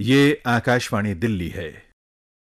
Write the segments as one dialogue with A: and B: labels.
A: ये आकाशवाणी दिल्ली है।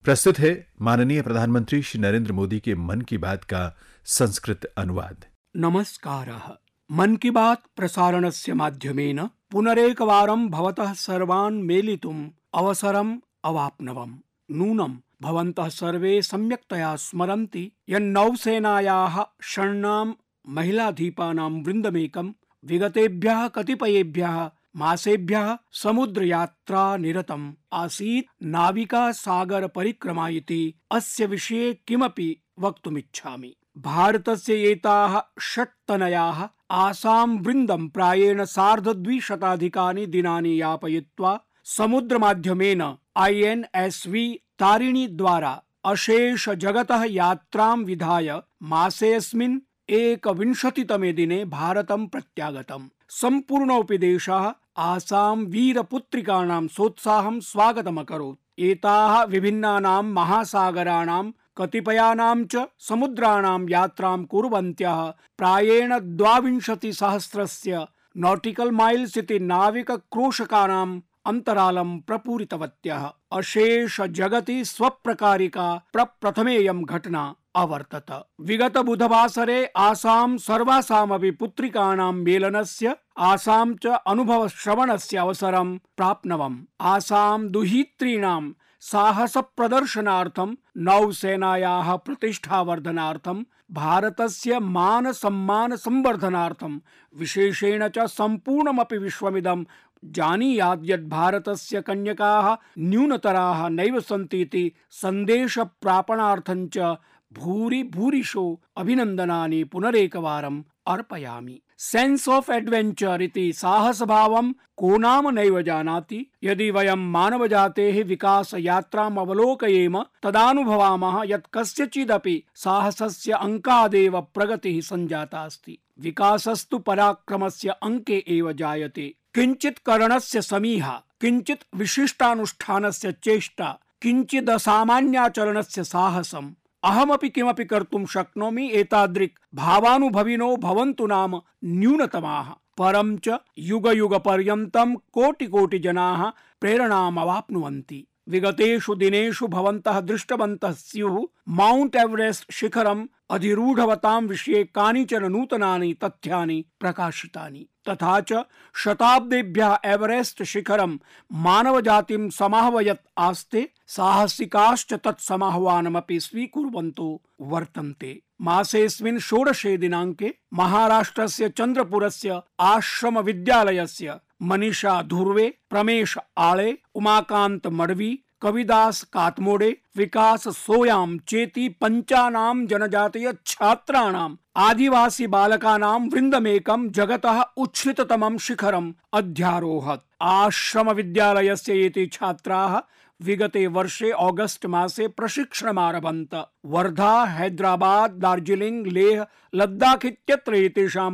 A: प्रस्तुत है माननीय प्रधानमंत्री श्री नरेंद्र मोदी के मन की बात का संस्कृत अनुवाद।
B: नमस्कार। मन की बात प्रसारणस्य माध्यमेन पुनरेकवारं भवतः सर्वान् मेलितुम् अवसरम् अवाप्नवम्। नूनं, भवन्तः सर्वे सम्यक्तया स्मरन्ति यन्नौसेनायाः षण्णां महिलाधीपानां वृन्दमेकं, विगतेभ्यः कतिपयेभ्यः मासेभ्यः समुद्रयात्रा निरतम् आसीत् नाविका सागर परिक्रमा इति अस्य विषये किमपि वक्तुमिच्छामि। भारतस्य एताः षट्तनयाः आसां वृन्दं प्रायेण सार्धद्विशताधिकानि दिनानि यापयित्वा समुद्रमाध्यमेन ऐ एन् एस् वि तारिणी द्वारा अशेष जगतः यात्रां विधाय मासेऽस्मिन् एकविंशतितमे दिने भारतं प्रत्यागतम्। सम्पूर्णोऽपि देशः आसां वीरपुत्रिकाणां सोत्साहं स्वागतमकरोत्। एताः विभिन्नानां महासागराणां, कतिपयानां च समुद्राणां यात्रां कुर्वन्त्यः प्रायेण द्वाविंशतिसहस्रस्य नॉटिकल माइल्स इति नाविकक्रोशकानाम् अन्तरालं प्रपूरितवत्यः। अशेष जगति स्वप्रकारिका प्रप्रथमेयं घटना। अवर्तत विगत बुधवासरे आसां सर्वासामपि पुत्रिकाणां मेलनस्य, आसां च अनुभव श्रवणस्य अवसरं प्राप्नवम्। आसां दुहित्रीणां साहस प्रदर्शनार्थं नौसेनायाः प्रतिष्ठावर्धनार्थं, भारतस्य मान सम्मान संवर्धनार्थं विशेषेण च सम्पूर्णमपि विश्वमिदं जानीयात् यत् भारतस्य कन्यकाः न्यूनतराः नैव सन्ति इति सन्देशप्रापणार्थं च भूरि भूरिशो अभिनन्दनानि पुनरेकवारम् अर्पयामि। सेन्स् ऑफ़ एडवेंचर इति साहसभावं को नाम नैव जानाति। यदि वयं विकास यात्राम् अवलोकयेम तदानुभवामः यत् कस्यचिदपि साहसस्य अङ्कादेव प्रगतिः सञ्जाता अस्ति। विकासस्तु पराक्रमस्य अङ्के एव जायते। किञ्चित् करणस्य समीहा, किञ्चित् विशिष्टानुष्ठानस्य चेष्टा, किञ्चिदसामान्याचरणस्य साहसम्। अहमपि किमपि कर्तुं शक्नोमि एतादृक् भावानुभविनो भवन्तु नाम न्यूनतमाः। परं च युग युग पर्यन्तं कोटि कोटि जनाः प्रेरणामवाप्नुवन्ति। विगतेषु दिनेषु भवन्तः दृष्टवन्तः स्युः माउंट एवरेस्ट शिखरम् अधिरूढवतां विषये कानिचन नूतनानि तथ्यानि प्रकाशितानि। तथा च शताब्देभ्यः एवरेस्ट शिखरं मानवजातिं समाहवयत् आस्ते साहसिकाश्च तत्समाह्वानमपि स्वीकुर्वन्तो वर्तन्ते। मासेऽस्मिन् षोडशे दिनाङ्के महाराष्ट्रस्य चन्द्रपुरस्य आश्रमविद्यालयस्य मनीषा धुर्वे, प्रमेश आळे उमाकान्त मडवी, कविदास कातमोडे, विकास सोयाम, चेति पञ्चानां जनजातीय छात्राणाम्, आदिवासी बालकानां वृन्दमेकं जगतः उच्छ्रिततमं शिखरम, अध्यारोहत। आश्रम विद्यालयस्य एते छात्राः विगते वर्षे ऑगस्ट मासे प्रशिक्षणमारभन्त। वर्धा, हैदराबाद, दार्जिलिंग, लेह, लद्दाख इत्यत्र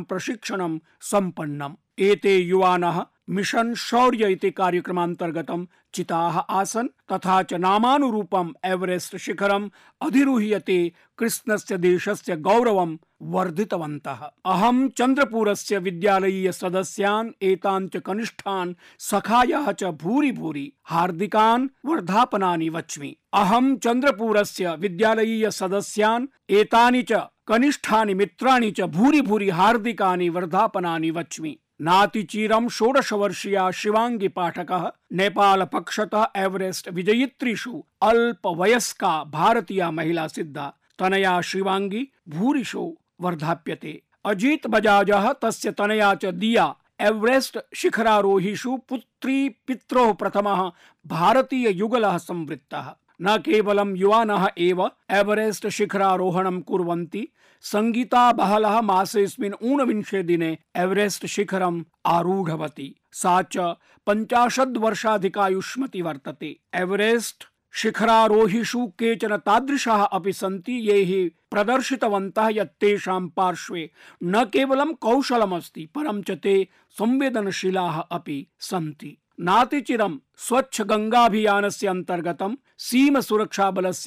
B: प्रशिक्षणं सम्पन्नम्। एते युवानः मिशन शौर्य इति कार्यक्रमान्तर्गतं चिताः आसन्, तथा च एवरेस्ट शिखरम् अधिरुह्यते कृष्णस्य देशस्य गौरवं वर्धितवन्तः। अहं चन्द्रपुरस्य विद्यालयीय सदस्यान्, एतान् च कनिष्ठान्, सखायः च भूरि भूरि, हार्दिकान् वर्धापनानि वच्मि। अहं चन्द्रपुरस्य विद्यालयीय सदस्यान्, एतानि च कनिष्ठानि मित्राणि च भूरि भूरि हार्दिकानि वर्धापनानि वच्मि। नातिचीरं षोडशवर्षीया शिवांगी पाठकः नेपाल पक्षतः एवरेस्ट विजयित्रीषु अल्पवयस्का भारतीया महिला सिद्धा, तनया शिवांगी भूरिशो वर्धाप्यते। अजीत बजाजः तस्य तनया च दिया, एवरेस्ट शिखरारोहिषु पुत्री पित्रोः प्रथमः भारतीय युगलः संवृत्तः। न केवलं युवानः एव एवरेस्ट शिखरारोहणं कुर्वन्ति संगीता बहलः मासेऽस्मिन् ऊनविंशे दिने एवरेस्ट शिखरम् आरूढवती। सा च वर्तते। एवरेस्ट शिखरारोहिषु केचन तादृशाः अपि सन्ति, ये हि प्रदर्शितवन्तः यत् तेषां पार्श्वे न केवलं कौशलमस्ति, परं च ते संवेदनशीलाः अपि सन्ति। नातिचिरं स्वच्छ गङ्गाभियानस्य अन्तर्गतं सीम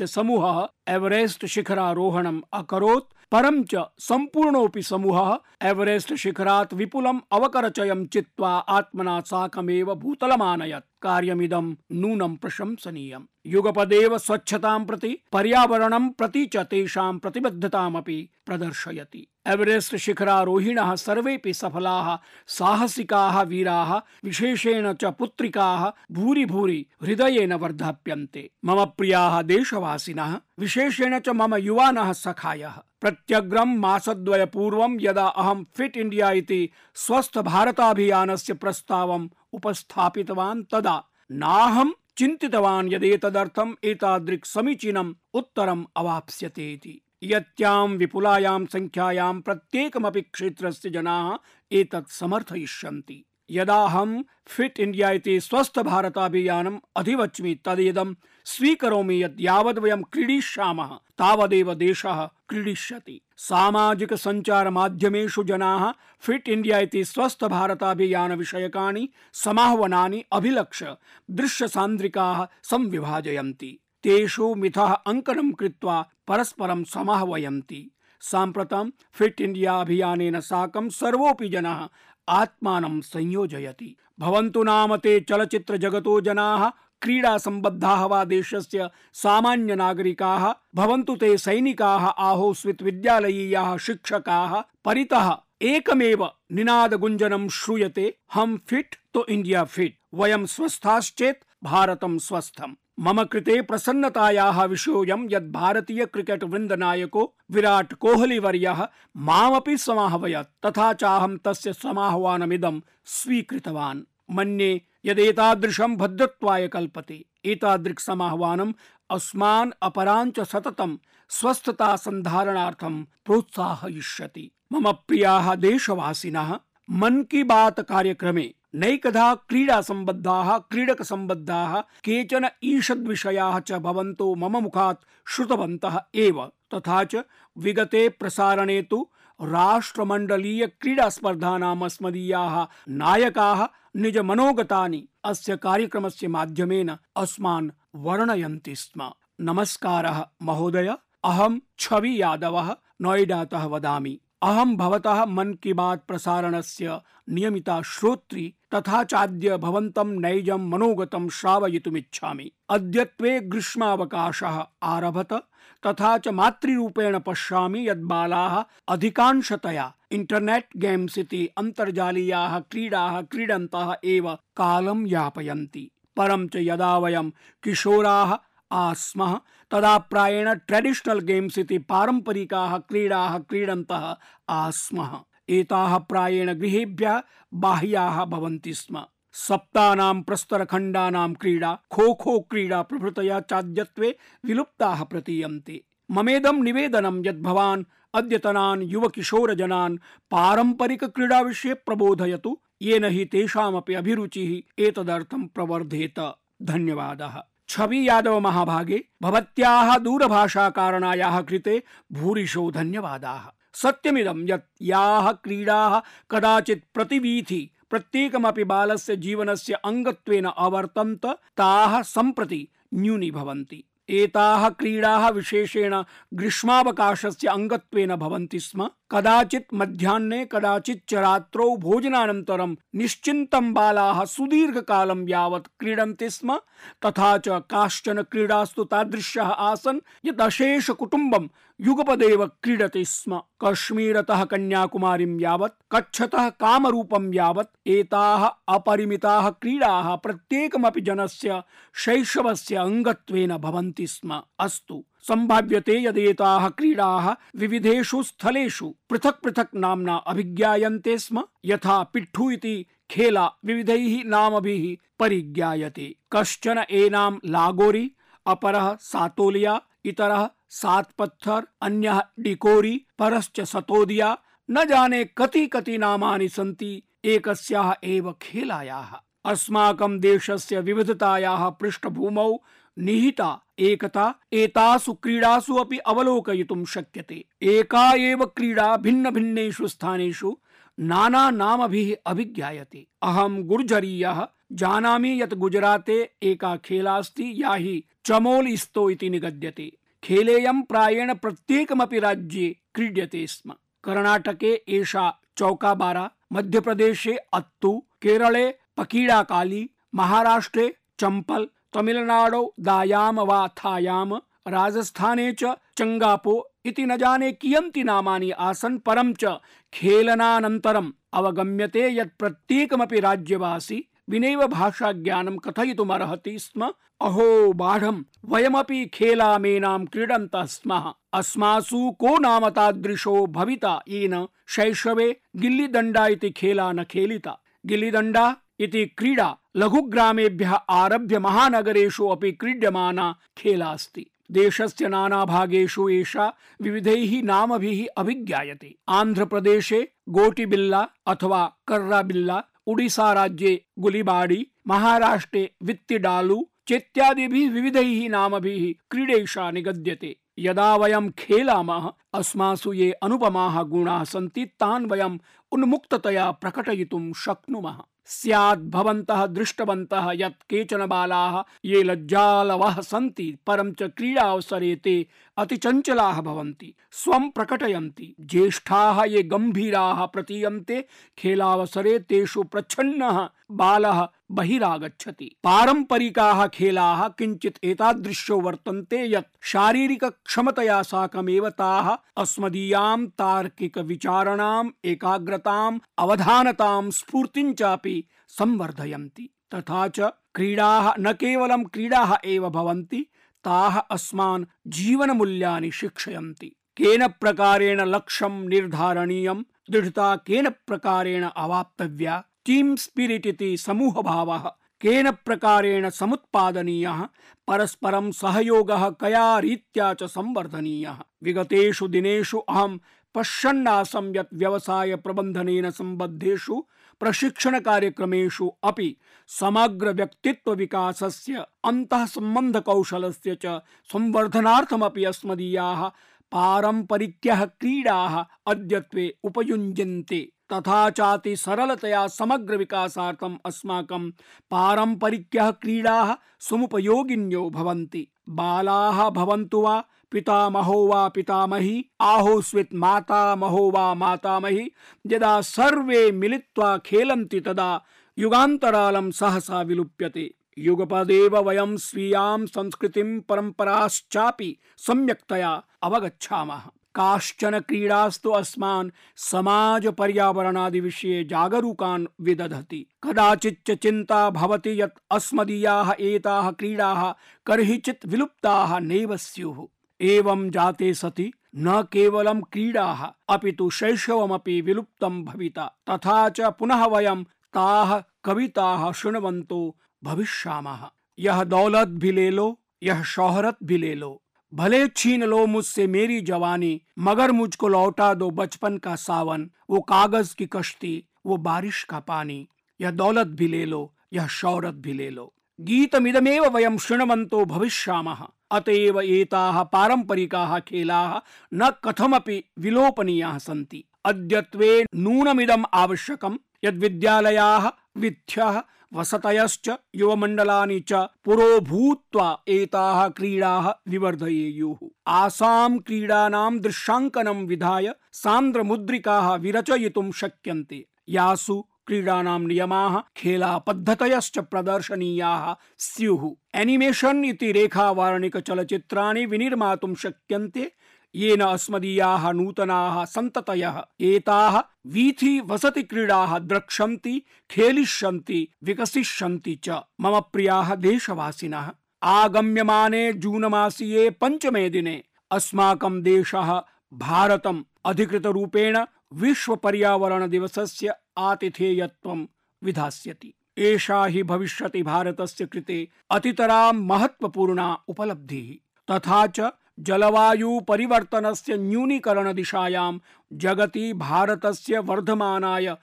B: समूहः एवरेस्ट शिखरारोहणम् अकरोत्। परं च सम्पूर्णोऽपि समूहः एवरेस्ट शिखरात् विपुलम् अवकरचयं चित्वा आत्मना साकमेव भूतलमानयत्। कार्यमिदं नूनं प्रशंसनीयम् युगपदेव स्वच्छतां प्रति, पर्यावरणं प्रति च तेषां प्रतिबद्धतामपि प्रदर्शयति। एवरेस्ट शिखरारोहिणः सर्वेपि सफलाः, साहसिकाः वीराः, विशेषेण च पुत्रिकाः भूरि भूरि हृदयेन वर्धाप्यन्ते। मम प्रियाः देशवासिनः, विशेषेण च मम युवानः सखायः। प्रत्यग्रं मासद्वय पूर्वं यदा अहं फिट इण्डिया इति स्वस्थ भारताभियानस्य प्रस्तावम् उपस्थापितवान् तदा। नाहं चिन्तितवान् यदेतदर्थम् एतादृक् समीचीनम् उत्तरम् अवाप्स्यते इति यत्यां विपुलायां संख्यायां प्रत्येकमपि क्षेत्रस्य जनाः एतत् समर्थयिष्यन्ति। यदाहं फिट इंडिया इति स्वस्थ भारताभियानम् अधिवच्मि तदेदं स्वीकरोमि यत् यावद् वयं क्रीडिष्यामः, तावदेव देशः क्रीडिष्यति। सामाजिक संचार माध्यमेषु जनाः फिट इंडिया इति स्वस्थ भारताभियान विषयकानि समाह्वनानि अभिलक्ष्य दृश्य सान्द्रिकाः संविभाजयन्ति। तेषु मिथः अङ्कनं कृत्वा परस्परं समाह्वयन्ति। साम्प्रतं फिट इंडिया अभियानेन साकं सर्वोऽपि जनः आत्मानं संयोजयति। भवन्तु नाम ते चलचित्र जगतो जनाः क्रीडा संबद्धाः वा देशस्य सामान्य नागरिकाः भवन्तु ते सैनिकाः, आहोस्वित् विद्यालयीयाः शिक्षकाः, परितः एकमेव निनाद गुञ्जनं श्रूयते, हम फिट तो इंडिया फिट, वयं स्वस्थाश्चेत् भारतं स्वस्थम् मम कृते प्रसन्नतायाः विषयोऽयं यत् भारतीय क्रिकेट् वृन्दनायको विराट् कोहली वर्यः मामपि समाह्वयत्, तथा चाहं तस्य समाह्वानमिदं स्वीकृतवान्। मन्ये यदेतादृशं भद्रत्वाय कल्पते। एतादृक् समाह्वानम् अस्मान् अपराञ्च सततं स्वस्थता सन्धारणार्थं प्रोत्साहयिष्यति। मम प्रियाः देशवासिनः, मन की बात कार्यक्रमे नैकधा क्रीडा सम्बद्धाः क्रीडक सम्बद्धाः केचन ईषद्विषयाः च भवन्तो मम मुखात् श्रुतवन्तः एव। तथा च विगते प्रसारणे तु राष्ट्रमण्डलीय क्रीडा स्पर्धानाम् अस्मदीयाः नायकाः निज मनोगतानि अस्य कार्यक्रमस्य माध्यमेन अस्मान् वर्णयन्ति स्म। नमस्कारः, महोदय। अहं छवि यादवः, नोएडातः वदामि। अहं भवतः मन की बात प्रसारणस्य नियमिता श्रोत्री तथा चाद्य भवन्तं नैजं मनोगतं श्रावयितुमिच्छामि। अद्यत्वे ग्रीष्मावकाशः आरभत। तथा च मातृरूपेण पश्यामि यत् बालाः अधिकांशतया। इंटरनेट गेम्स इति अन्तर्जालीयाः क्रीडाः क्रीडन्तः एव कालं यापयन्ति। परं च यदा वयं किशोराः आस्मः, तदा प्रायेण ट्रेडिशनल गेम्स इति पारम्परिकाः क्रीडाः क्रीडन्तः आस्मः। एताः प्रायेण गृहेभ्यः बाह्याः भवन्ति स्म। सप्तानां प्रस्तरखण्डानां क्रीडा खो खो क्रीडा प्रभृतयः चाद्यत्वे विलुप्ताः प्रतीयन्ते। ममेदं निवेदनं यत् भवान् अद्यतनान् युवकिशोरजनान् पारम्परिकक्रीडाविषये प्रबोधयतु, येन हि तेषामपि अभिरुचिः एतदर्थं प्रवर्धेत। धन्यवादः। छवि यादव महाभागे, भवत्याः दूरभाषाकारणायाः कृते भूरिशो धन्यवादाः। सत्यमिदं यत् याः क्रीडाः कदाचित् प्रतिवीथि प्रत्येकमपि बालस्य जीवनस्य अङ्गत्वेन अवर्तन्त ताः सम्प्रति न्यूनी भवन्ति एताः क्रीडाः विशेषेण ग्रीष्मावकाशस्य अङ्गत्वेन भवन्ति स्म। कदाचित् मध्याह्ने, कदाचित् च रात्रौ भोजनानन्तरं निश्चिन्तं बालाः सुदीर्घकालं यावत् क्रीडन्ति स्म। तथा च काश्चन क्रीडास्तु तादृश्यः आसन्। यत् अशेष कुटुम्बं युगपदेव क्रीडति स्म। कश्मीरतः कन्याकुमारीं यावत्, कच्छतः कामरूपं यावत्, एताः अपरिमिताः क्रीडाः प्रत्येकमपि जनस्य शैशवस्य अङ्गत्वेन भवन्ति स्म। अस्तु। सम्भाव्यते यदेताः क्रीडाः विविधेषु स्थलेषु पृथक् पृथक् नाम्ना अभिज्ञायन्ते स्म। यथा पिट्ठु इति खेला विविधैः नामभिः परिज्ञायते। कश्चन एनां लागोरी, अपरः सातोलिया, इतरः सात पत्थर, अन्यः डिकोरी, परश्च सतोदिया, न जाने कति कति नामानि सन्ति, एकस्याः एव खेलायाः। अस्माकं देशस्य विविधतायाः पृष्ठभूमौ निहिता एकता, एतासु क्रीडासु अपि अवलोकयितुं शक्यते। एका एव क्रीडा भिन्न भिन्नेषु स्थानेषु नाना नामभिः अभिज्ञायते। अहं गुर्जरीयः, जानामि यत् गुजराते एका खेला अस्ति, या हि चमोल इस्तो इति निगद्यते। खेलेयं प्रायेण प्रत्येकमपि राज्ये क्रीड्यते स्म। कर्णाटके एषा चौकाबारा, मध्यप्रदेशे अत्तु केरले पकीडाकाली, महाराष्ट्रे चम्पल, तमिलनाडौ दायाम वा थायाम राजस्थाने च चंगापो इति न जाने कियन्ति नामानि आसन्, परं च खेलनानन्तरम् अवगम्यते यत् प्रत्येकमपि राज्यवासी विनैव भाषाज्ञानं कथयितुमर्हति स्म। अहो बाढं वयमपि खेलामेनां क्रीडन्तः स्मः। अस्मासु को नाम तादृशो भविता येन शैशवे गिल्लीदण्डा इति खेला न खेलिता। गिल्लीदण्डा इति क्रीडा लघुग्रामेभ्यः आरभ्य महानगरेषु अपि क्रीड्यमाना खेला अस्ति। देशस्य नानाभागेषु एषा विविधैः नामभिः अभिज्ञायते। आन्ध्रप्रदेशे गोटिबिल्ला अथवा कर्राबिल्ला उड़ीसा राज्ये गुलिबाड़ी, महाराष्ट्रे वित्तिडालु, चेत्यादिभिः विविधैः नामभिः क्रीडेषा निगद्यते। यदा वयं खेलामः, अस्मासु ये अनुपमाः गुणाः सन्ति, तान् वयम् उन्मुक्ततया प्रकटयितुं शक्नुमः। स्यात् भवन्तः दृष्टवन्तः यत् केचन बालाः ये लज्जालवः सन्ति, परं च क्रीडावसरे ते अतिचञ्चलाः भवन्ति, स्वं प्रकटयन्ति। ज्येष्ठाः ये गम्भीराः प्रतीयन्ते, खेलावसरे तेषु प्रच्छन्नः बालः बहिरागच्छति। पारम्परिकाः खेलाः किञ्चित् एतादृश्यो वर्तन्ते यत् शारीरिकक्षमतया साकमेव ताः अस्मदीयां तार्किकविचारणाम्, एकाग्रताम्, अवधानतां, स्फूर्तिं चापि संवर्धयन्ति। तथा च क्रीडाः न केवलं क्रीडाः एव भवन्ति, ताः अस्मान् जीवनमूल्यानि शिक्षयन्ति। केन प्रकारेण लक्ष्यं निर्धारणीयं, दृढता केन प्रकारेण अवाप्तव्या टीम स्पिरिट इति समूह भावः केन प्रकारेण समुत्पादनीयः, परस्परं सहयोगः कया रीत्या च संवर्धनीयः। विगतेषु दिनेषु अहं पश्यन्नासं यत् व्यवसाय प्रबन्धनेन सम्बद्धेषु प्रशिक्षण कार्यक्रमेषु अपि समग्र व्यक्तित्व विकासस्य अन्तः सम्बन्ध कौशलस्य च संवर्धनार्थमपि अस्मदीयाः पारम्परिक्यः क्रीडाः अद्यत्वे उपयुञ्जन्ते। तथा चाति सरलतया समग्र विकासार्थम् अस्माकं पारम्परिक्यः क्रीडाः समुपयोगिन्यो भवन्ति। बालाः भवन्तु वा पितामहो वा पितामही आहोस्वित् मातामहो वा मातामही, यदा सर्वे मिलित्वा खेलन्ति तदा युगान्तरालं सहसा विलुप्यते। युगपदेव वयं स्वीयां संस्कृतिं परम्पराश्चापि सम्यक्तया अवगच्छामः। काश्चन क्रीडास्तु अस्मान् समाज पर्यावरणादि विषये जागरूकान् विदधति। कदाचिच्च चिन्ता भवति यत् अस्मदीयाः एताः क्रीडाः कर्हिचित् विलुप्ताः नैव स्युः। एवं जाते सति न केवलं क्रीडाः, अपि तु शैशवमपि विलुप्तं भविता। तथा च पुनः वयं ताः कविताः शृण्वन्तो भविष्यामः। यह दौलत भी ले लो यह शोहरत भी ले लो भले छीन लो मुझसे मेरी जवानी, मगर मुझको लौटा दो बचपन का सावन, वो कागज़ की कश्ती, वो बारिश का पानी। यह दौलत भी ले लो, यह शौरत भी ले लो। गीतमिदमेव वयं शृण्वन्तो भविष्यामः, अतएव एताः पारम्परिकाः खेलाः न कथमपि विलोपनीयाः सन्ति। अद्यत्वे नूनमिदम् आवश्यकं यद्विद्यालयाः विद्याः वसतयश्च युवमण्डलानि च पुरोभूत्वा एताः क्रीडाः विवर्धयेयुः। आसां क्रीडानां दृश्याङ्कनं विधाय सान्द्रमुद्रिकाः विरचयितुं शक्यन्ते। यासु क्रीडानां नियमाः खेलापद्धतयश्च प्रदर्शनीयाः स्युः। एनिमेशन् इति रेखावार्णिकचलचित्राणि विनिर्मातुं शक्यन्ते। येन अस्मदीयाः नूतनाः सन्ततयः। एताः वीथि वसति क्रीडाः, द्रक्ष्यन्ति, खेलिष्यन्ति, विकसिष्यन्ति च। मम प्रियाः देशवासिनः। आगम्यमाने जून मासीये पञ्चमे दिने अस्माकं देशः भारतम् अधिकृतरूपेण विश्व पर्यावरण दिवसस्य आतिथेयत्वं विधास्यति। एषा हि भविष्यति भारतस्य कृते अतितरा महत्वपूर्णा उपलब्धिः। तथा च जलवायु परिवर्तनस्य न्यूनीकरण दिशायां जगति भारतस्य वर्धमानाय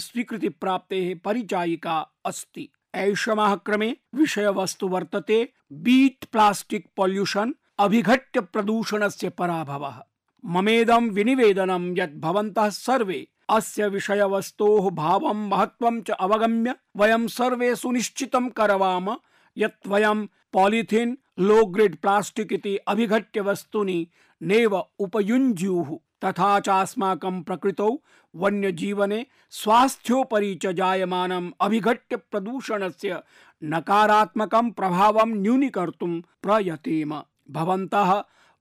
B: स्वीकृति प्राप्तेः परिचायिका अस्ति। ऐषमः क्रमे विषयवस्तु वर्तते बीट प्लास्टिक पॉल्यूशन, अभिघट्य प्रदूषणस्य पराभवः। ममेदं विनिवेदनं यत् भवन्तः सर्वे, अस्य विषयवस्तोः भावं महत्वं च अवगम्य, वयं सर्वे सुनिश्चितं करवाम यत् वयं पॉलिथीन् लो ग्रेड प्लास्टिक इति अभिघट्य वस्तूनि नैव उपयुञ्ज्युः, तथा चास्माकं प्रकृतौ वन्यजीवने स्वास्थ्योपरि च जायमानम् अभिघट्य प्रदूषणस्य नकारात्मकं प्रभावं न्यूनीकर्तुं प्रयतेम। भवन्तः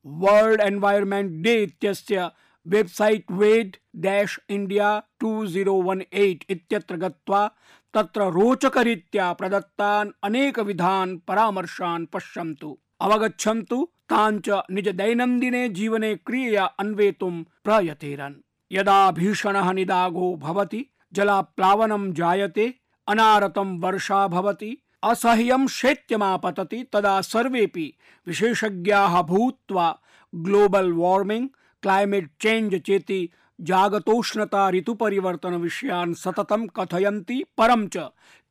B: वर्ल्ड एनवायरनमेंट डे इत्यस्य वेबसाइट वेद dash India two zero one eight इत्यत्र गत्वा तत्र रोचकरीत्या प्रदत्तान् अनेकविधान् परामर्शान् पश्यन्तु। अवगच्छन्तु ताञ्च निज दैनन्दिने जीवने क्रियया अन्वेतुं प्रयतेरन्। यदा भीषणः निदाघो भवति, जलाप्लावनं जायते, अनारतं वर्षा भवति, असह्यं शैत्यमापतति, तदा सर्वेपि विशेषज्ञाः भूत्वा ग्लोबल वार्मिंग क्लाइमेट चेंज चेति जागतोष्णता ऋतुपरिवर्तन विषयान् सततं कथयन्ति परं च।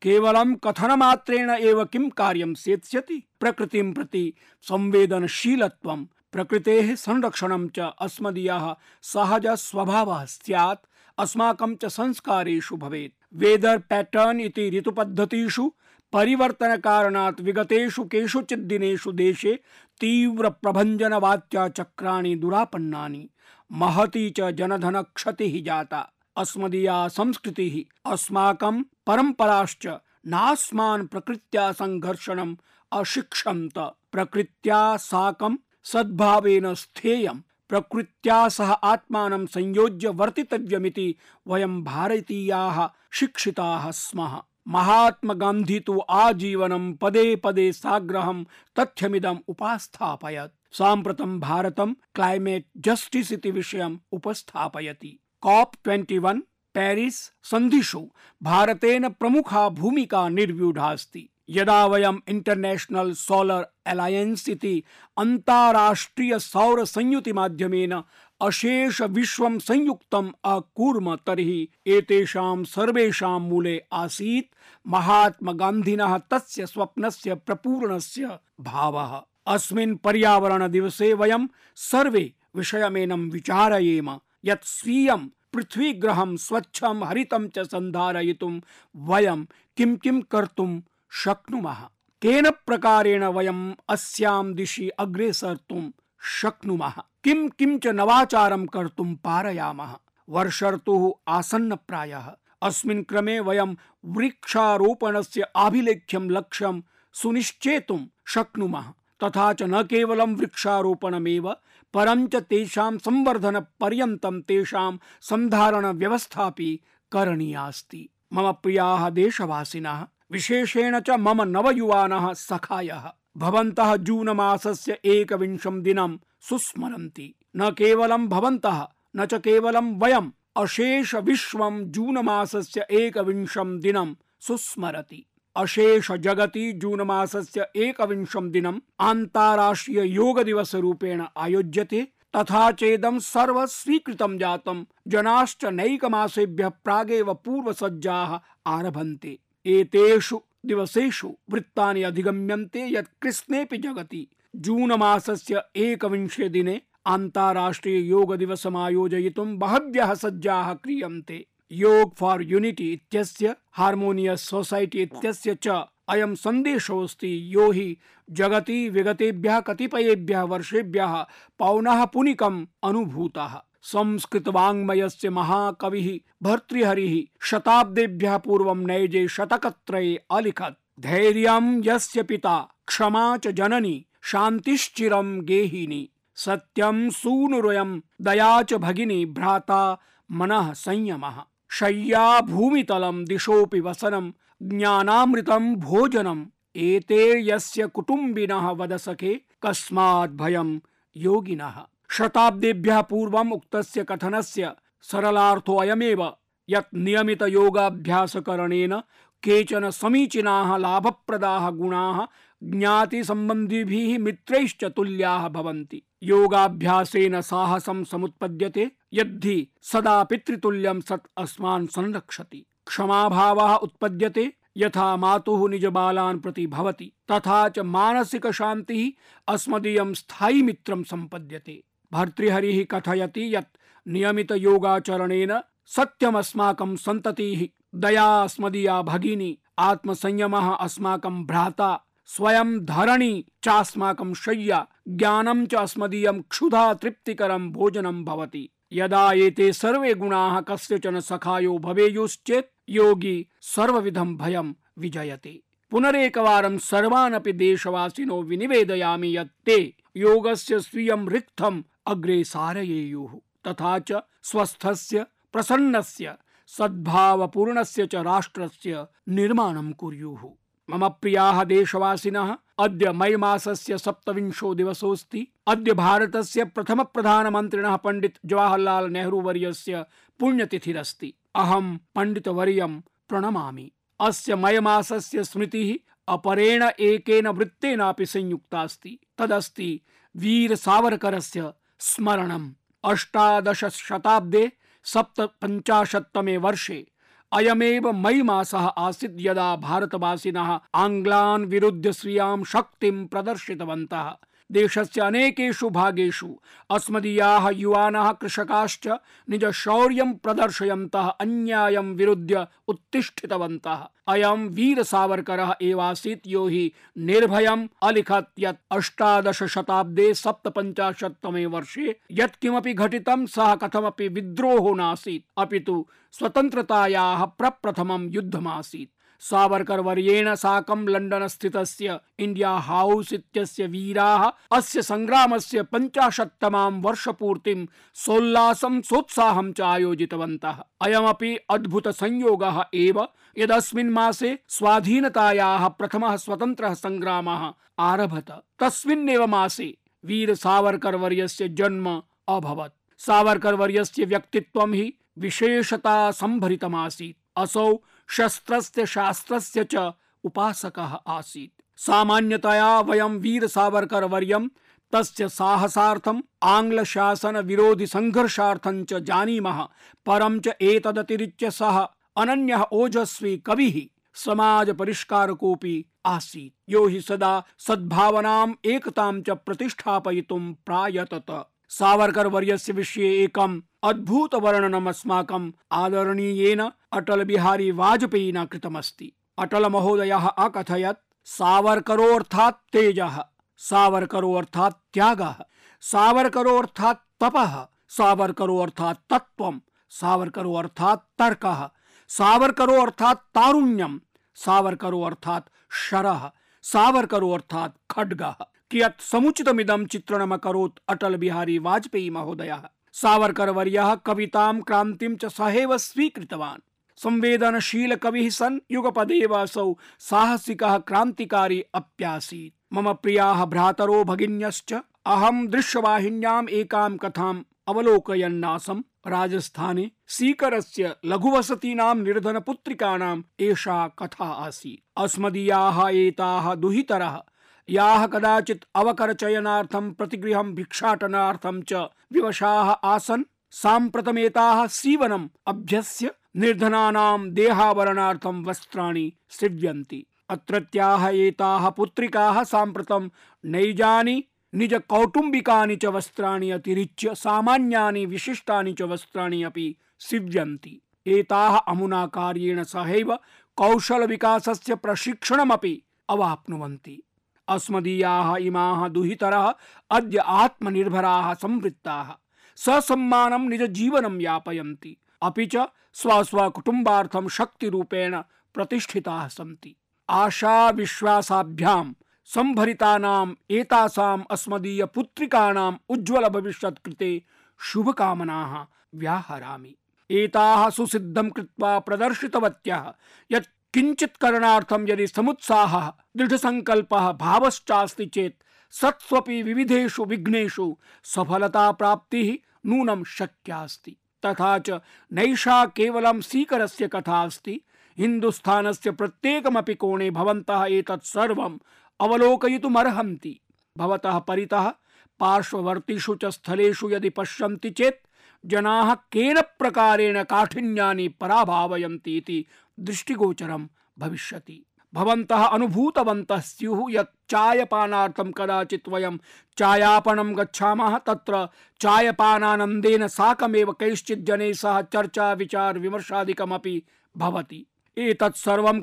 B: केवलं कथनमात्रेण एव किं कार्यं सेत्स्यति? प्रकृतिं प्रति संवेदनशीलत्वं, प्रकृतेः संरक्षणं च अस्मदीयः सहज स्वभावः स्यात्, अस्माकं च संस्कारेषु भवेत्। वेदर पैटर्न इति ऋतुपद्धतिषु परिवर्तन कारणात् विगतेषु केषुचित् दिनेषु देशे तीव्र प्रभञ्जन वात्या चक्राणि दुरापन्नानि। महती च जनधन क्षतिः जाता। अस्मदीया संस्कृतिः अस्माकं परम्पराश्च नास्मान् प्रकृत्या संघर्षणम् अशिक्षन्त। प्रकृत्या साकं सद्भावेन स्थेयम् प्रकृत्या सह आत्मानं संयोज्य वर्तितव्यमिति वयं भारतीयाः शिक्षिताः स्मः। महात्मा गांधी तु आजीवनं पदे पदे साग्रहं तथ्यमिदम् उपास्थापयत्। साम्प्रतं भारतं क्लैमेट् जस्टिस् इति विषयम् उपस्थापयति। कॉप 21 पेरिस सन्धिषु भारतेन प्रमुखा भूमिका निर्व्यूढास्ति यदा वयम् इंटरनेशनल सोलर अलायंस इति अन्ताराष्ट्रिय सौर संयुति माध्यमेन अशेष विश्वं संयुक्तम् अकूर्म तर्हि एतेषां सर्वेषां मूले आसीत् महात्मा गान्धिनः तस्य स्वप्नस्य प्रपूरणस्य भावः। अस्मिन् पर्यावरण दिवसे वयं सर्वे विषयमेनं विचारयेम। यत् स्वीयं पृथ्वीग्रहं स्वच्छं हरितं च सन्धारयितुं वयं किं किं कर्तुं शक्नुमः? केन प्रकारेण वयम् अस्यां दिशि अग्रेसर्तुं शक्नुमः? किं किं च नवाचारं कर्तुं पारयामः? वर्षर्तुः आसन्न प्रायः अस्मिन् क्रमे वयं वृक्षारोपणस्य आभिलेख्यं लक्ष्यं सुनिश्चेतुं शक्नुमः। तथा च न केवलं वृक्षारोपणमेव, परं च तेषां संवर्धनपर्यन्तं तेषां सन्धारणव्यवस्थापि करणीयास्ति। मम प्रियाः देशवासिनः, विशेषेण च मम नवयुवानः सखायः, भवन्तः जून मासस्य एकविंशं दिनं सुस्मरन्ति। न केवलं भवन्तः, न च केवलं वयम् अशेष विश्वं जून मासस्य एकविंशं दिनं सुस्मरति। अशेष जगति जून मासस्य एकविंशं दिनम् अन्ताराष्ट्रिय योग दिवस रूपेण आयोज्यते, तथा चेदं सर्व स्वीकृतं जातं, जनाश्च नैकमासेभ्यः प्रागेव पूर्वसज्जाः आरभन्ते। एतेषु दिवसेषु वृत्तानि अधिगम्यन्ते यत् कृष्णेऽपि जगति। जून मासस्य एकविंशे दिने अन्ताराष्ट्रिय योग दिवसमायोजयितुं बहव्यः सज्जाः क्रियन्ते। योग फॉर यूनिटी इत्यस्य हार्मोनियस सोसाइटी इत्यस्य च अयं सन्देशोऽस्ति यो हि जगति विगतेभ्यः कतिपयेभ्यः वर्षेभ्यः पौनः पुनिकम् अनुभूतः। संस्कृत वाङ्मयस्य महाकविः भर्तृहरिः शताब्देभ्यः पूर्वं नैजे शतकत्रये अलिखत्। धैर्यं यस्य पिता क्षमा च जननी शान्तिश्चिरं गेहिनी। सत्यं सूनुरयं दया च भगिनी भ्राता मनः संयमः। शय्या भूमितलं दिशोऽपि वसनं, ज्ञानामृतं भोजनम्, एते यस्य कुटुम्बिनः कस्मात् भयं योगिनः। शताब्देभ्यः पूर्वम् उक्तस्य कथनस्य सरलार्थो अयमेव यत् नियमित योगाभ्यासकरणेन केचन समीचीनाः लाभप्रदाः गुणाः ज्ञाति सम्बन्धिभिः मित्रैश्च तुल्याः भवन्ति। योगाभ्यासेन साहसं समुत्पद्यते। यद्धि सदा पितृतुल्यं सत् अस्मान् संरक्षति। क्षमाभावः उत्पद्यते, यथा मातुः निजबालान् प्रति भवति, तथा च मानसिक शान्तिः अस्मदीयं स्थायि मित्रं सम्पद्यते। भर्तृहरिः कथयति यत् नियमित योगाचरणेन सत्यमस्माकं सन्ततिः दया अस्मदीया भगिनी, आत्मसंयमः अस्माकं भ्राता, स्वयं धरणी चास्माकं शय्या, ज्ञानं च अस्मदीयं क्षुधा तृप्तिकरं भोजनं भवति। यदा एते सर्वे गुणाः कस्यचन सखायो भवेयुश्चेत् योगी सर्वविधं भयं विजयते। पुनरेकवारं सर्वानपि देशवासिनो विनिवेदयामि यत् ते योगस्य स्वीयं रिक्थम् अग्रे सारयेयुः, तथा च स्वस्थस्य, प्रसन्नस्य, सद्भावपूर्णस्य च राष्ट्रस्य निर्माणं कुर्युः। मम प्रियाः देशवासिनः अद्य मई मासस्य सप्तविंशो दिवसोऽस्ति। अद्य भारतस्य प्रथम प्रधानमन्त्रिणः पण्डित जवाहरलाल नेहरू वर्यस्य पुण्यतिथिरस्ति। अहं पण्डितवर्यं प्रणमामि। अस्य मई मासस्य स्मृतिः अपरेण एकेन वृत्तेनापि संयुक्ता अस्ति तदस्ति वीर सावरकरस्य स्मरणम्। अष्टादश शताब्दे सप्तपञ्चाशत्तमे वर्षे अयमेव मई मास आसीत् यदा भारतवासीन आंग्लान विरुध्य स्वीयां शक्तिं प्रदर्शितवन्तः। देशस्य अनेकेषु भागेषु अस्मदीयाः युवानः कृषकाश्च निज शौर्यं प्रदर्शयन्तः, अन्यायं विरुध्य उत्तिष्ठितवन्तः। अयं वीर सावरकरः एवासीत् यो हि निर्भयम् अलिखत् यत् अष्टादश शताब्दे सप्तपञ्चाशत्तमे वर्षे यत्किमपि घटितं सः कथमपि विद्रोहो नासीत्। अपितु स्वतन्त्रतायाः प्रप्रथमं युद्धमासीत्। सावरकर वर्येण साकं लण्डन स्थितस्य इंडिया हाउस इत्यस्य वीराः अस्य संग्रामस्य पञ्चाशत्तमां वर्षपूर्तिं सोल्लासं सोत्साहं च आयोजितवन्तः। अयमपि अद्भुतसंयोगः एव यदस्मिन् मासे स्वाधीनतायाः प्रथमः स्वतन्त्रः सङ्ग्रामः आरभत। तस्मिन्नेव मासे वीर सावरकर वर्यस्य जन्म अभवत्। सावरकर वर्यस्य व्यक्तित्वं हि विशेषता संभरितमासीत्। असौ शस्त्रस्य शास्त्रस्य च उपासकः आसीत्। सामान्यतया वयं वीर सावरकर वर्यं तस्य साहसार्थम् शासन विरोधि संघर्षार्थं च जानीमः, परं च एतदतिरिच्य सः अनन्यः ओजस्वी कविः समाज परिष्कारकोऽपि आसीत्। यो हि सदा सद्भावनाम्, एकतां च प्रतिष्ठापयितुं प्रायतत। सावरकर वर्यस्य विषये एकम् अद्भुत वर्णनम् अस्माकम् आदरणीयेन अटल बिहारी वाजपेयिना कृतमस्ति। अटल महोदयः अकथयत्, सावरकरोऽर्थात् तेजः, सावरकरोऽर्थात् त्यागः, सावरकरोऽर्थात् तपः, सावरकरोऽर्थात् तत्त्वं, सावरकरोऽर्थात् तर्कः, सावरकरोऽर्थात् तारुण्यं, सावरकरोऽर्थात् शरः, सावरकरोऽर्थात् खड्गः। कियत् समुचितमिदं चित्रणमकरोत् अटल बिहारी वाजपेयी महोदयः। सावरकर वर्यः कवितां क्रान्तिं च सहैव स्वीकृतवान्। संवेदनशील कविः सन् युगपदेव असौ साहसिकः क्रान्तिकारी अप्यासीत्। मम प्रियाः भ्रातरो भगिन्यश्च अहं दृश्यवाहिन्याम् एकां कथाम् अवलोकयन्नासम् राजस्थाने सीकरस्य लघुवसतीनां निर्धनपुत्रिकाणाम् एषा कथा आसीत्। अस्मदीयाः एताः दुहितरः। याः कदाचित् अवकरचयनार्थं, प्रतिगृहं भिक्षाटनार्थं च विवशाः आसन्। साम्प्रतमेताः सीवनम् अभ्यस्य निर्धनानां देहावरणार्थं वस्त्राणि सीव्यन्ति अत्रत्याः एताः पुत्रिकाः साम्प्रतं नैजानि निज कौटुम्बिकानि च वस्त्राणि अतिरिच्य सामान्यानि विशिष्टानि च वस्त्राणि अपि सीव्यन्ति एताः अमुना कार्येण सहैव कौशलविकासस्य प्रशिक्षणमपि अवाप्नुवन्ति। अस्मदीयाः इमाः दुहितरः, अद्य आत्मनिर्भराः संवृत्ताः। ससम्मानं निजजीवनं यापयन्ति। अपि च स्वस्वकुटुम्बार्थं शक्तिरूपेण प्रतिष्ठिताः सन्ति। आशा विश्वासाभ्यां एतासाम् अस्मदीय पुत्रिकाणाम् उज्ज्वल भविष्यत् कृते शुभकामनाः व्याहरामि। एताः सुसिद्धं कृत्वा प्रदर्शितवत्यः, यत् किञ्चित् करणार्थं यदि समुत्साहः दृढसङ्कल्पः भावश्चास्ति चेत् सत्स्वपि विविधेषु विघ्नेषु सफलता प्राप्ति नूनम शक्यास्ति। तथा च नैषा केवलं सीकरस्य कथा अस्ति, हिन्दुस्थानस्य प्रत्येकमपि कोणे भवन्तः एतत् सर्वम् अवलोकयितुमर्हन्ति। भवतः परितः पार्श्ववर्तिषु च स्थलेषु यदि पश्यन्ति चेत् जनाः केन प्रकारेण काठिन्यानि पराभावयन्ति इति दृष्टिगोचरं भविष्यति। भवन्तः अनुभूतवन्तः स्युः यत् चायपानार्थं कदाचित् वयं चायापणं गच्छामः, तत्र चायपानानन्देन साकमेव कैश्चित् सह चर्चा, विचार, विमर्शादिकमपि भवति। एतत् सर्वं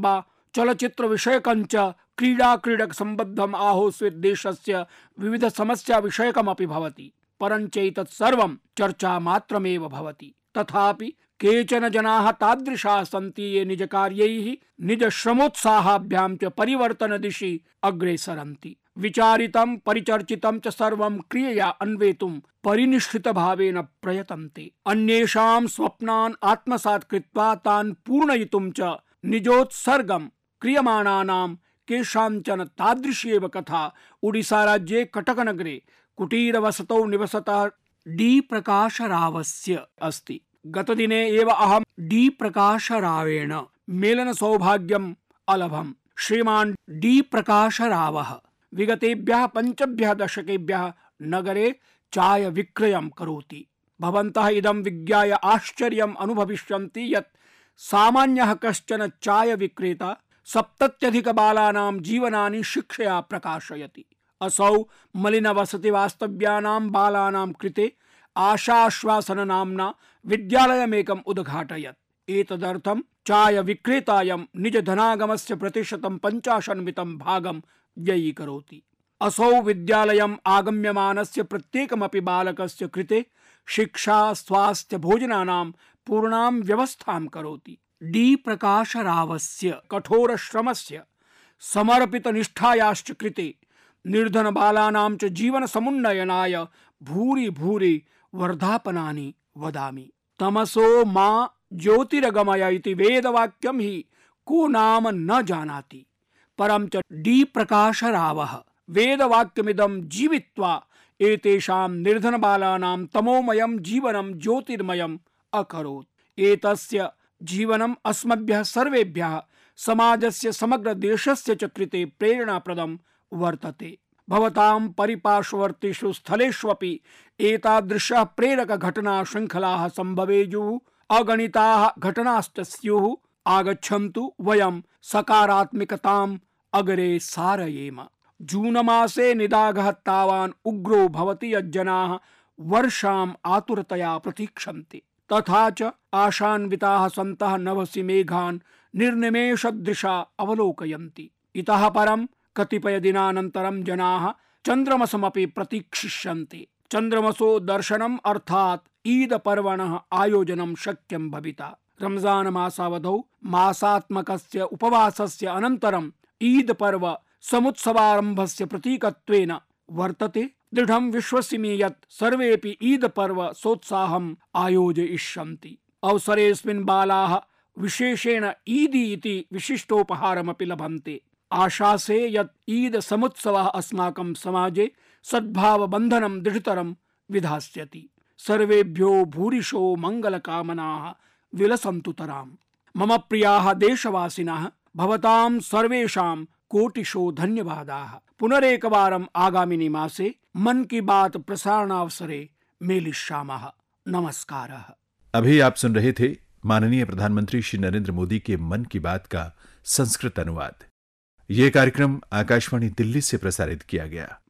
B: वा चलचित्र विषयकञ्च क्रीडा क्रीडक सम्बद्धम् आहोस्वित् देशस्य विविध समस्या विषयकमपि भवति, परञ्चैतत् सर्वं चर्चा मात्रमेव भवति। तथापि केचन जनाः तादृशाः सन्ति ये निजकार्यैः निजश्रमोत्साहाभ्यां च परिवर्तनदिशि अग्रेसरन्ति। विचारितं, परिचर्चितं च सर्वं क्रियया अन्वेतुं परिनिष्ठितभावेन प्रयतन्ते। अन्येषां स्वप्नान् आत्मसात् कृत्वा तान् पूर्णयितुं च निजोत्सर्गं क्रियमाणानां केषाञ्चन तादृशी एव कथा ओडिसाराज्ये कटकनगरे कुटीरवसतौ निवसतः डी प्रकाश प्रकाशरावस्य अस्ति। गतदिने एव अहं डी प्रकाशरावेण मेलनसौभाग्यम् अलभम्। श्रीमान् डी प्रकाश प्रकाशरावः विगतेभ्यः पञ्चभ्यः दशकेभ्यः नगरे चाय विक्रयं करोति। भवन्तः इदं विज्ञाय आश्चर्यम् अनुभविष्यन्ति यत् सामान्यः कश्चन चाय विक्रेता सप्तत्यधिकबालानां जीवनानि शिक्षया प्रकाशयति। असौ मलिनवसतिवास्तव्यानां बालानां कृते आशाश्वासन नाम्ना विद्यालयमेकम् उद्घाटयत्। एतदर्थं चाय विक्रेतायं निज धनागमस्य प्रतिशतं पञ्चाशन्मितं भागं व्ययीकरोति। असौ विद्यालयम् आगम्यमानस्य प्रत्येकमपि बालकस्य कृते शिक्षा, स्वास्थ्य, भोजनानां पूर्णां व्यवस्थां करोति। डी प्रकाशरावस्य कठोरश्रमस्य समर्पितनिष्ठायाश्च कृते निर्धनबालानां च जीवनसमुन्नयनाय भूरि भूरि वर्धापनानि वदामि। तमसो मा ज्योतिरगमय इति वेदवाक्यं हि को नाम न जानाति। परं च डी प्रकाशरावः, वेदवाक्यमिदं जीवित्वा एतेषां निर्धनबालानां तमोमयं जीवनं ज्योतिर्मयम् अकरोत्। एतस्य जीवनम् अस्मभ्यः सर्वेभ्यः समाजस्य समग्र देशस्य च कृते प्रेरणाप्रदं वर्तते। भवतां परिपार्श्ववर्तीषु स्थलेष्वपि एतादृशः प्रेरक घटना शृङ्खलाः सम्भवेयुः, अगणिताः घटनाश्च स्युः आगच्छन्तु वयं सकारात्मकताम् अग्रे सारयेम। जून मासे निदाघः तावान् उग्रो भवति यज्जनाः, वर्षाम् आतुरतया प्रतीक्षन्ते। तथा च आशान्विताः सन्तः नभसि मेघान् निर्निमेषदृशा अवलोकयन्ति। इतः परं कतिपय दिनानन्तरं जनाः चन्द्रमसमपि प्रतीक्षिष्यन्ते। चन्द्रमसो दर्शनम् अर्थात् ईद पर्वणः आयोजनं शक्यं भविता। रमज़ान मासावधौ मासात्मकस्य उपवासस्य अनन्तरम् ईद पर्व समुत्सवारम्भस्य प्रतीकत्वेन वर्तते। दृढं विश्वसिमि यत् सर्वेपि ईद पर्व सोत्साहम् आयोजयिष्यन्ति। अवसरेऽस्मिन् बालाः विशेषेण ईदी इति विशिष्टोपहारमपि लभन्ते। आशासे यत् ईद समुत्सवः अस्माकं समाजे सद्भावबन्धनं दृढतरं विधास्यति। सर्वेभ्यो भूरिशो मङ्गलकामनाः विलसन्तु तराम् मम प्रियाः देशवासिनः, भवतां सर्वेषां कोटिशो धन्यवादाः। पुनरेकवारम् आगामिनि मासे मन की बात प्रसारणावसरे मेलिष्यामः। नमस्कारः।
A: अभी आप सुन रहे थे माननीय प्रधानमंत्री श्री नरेंद्र मोदी के मन की बात का संस्कृत अनुवाद। यह कार्यक्रम आकाशवाणी दिल्ली से प्रसारित किया गया।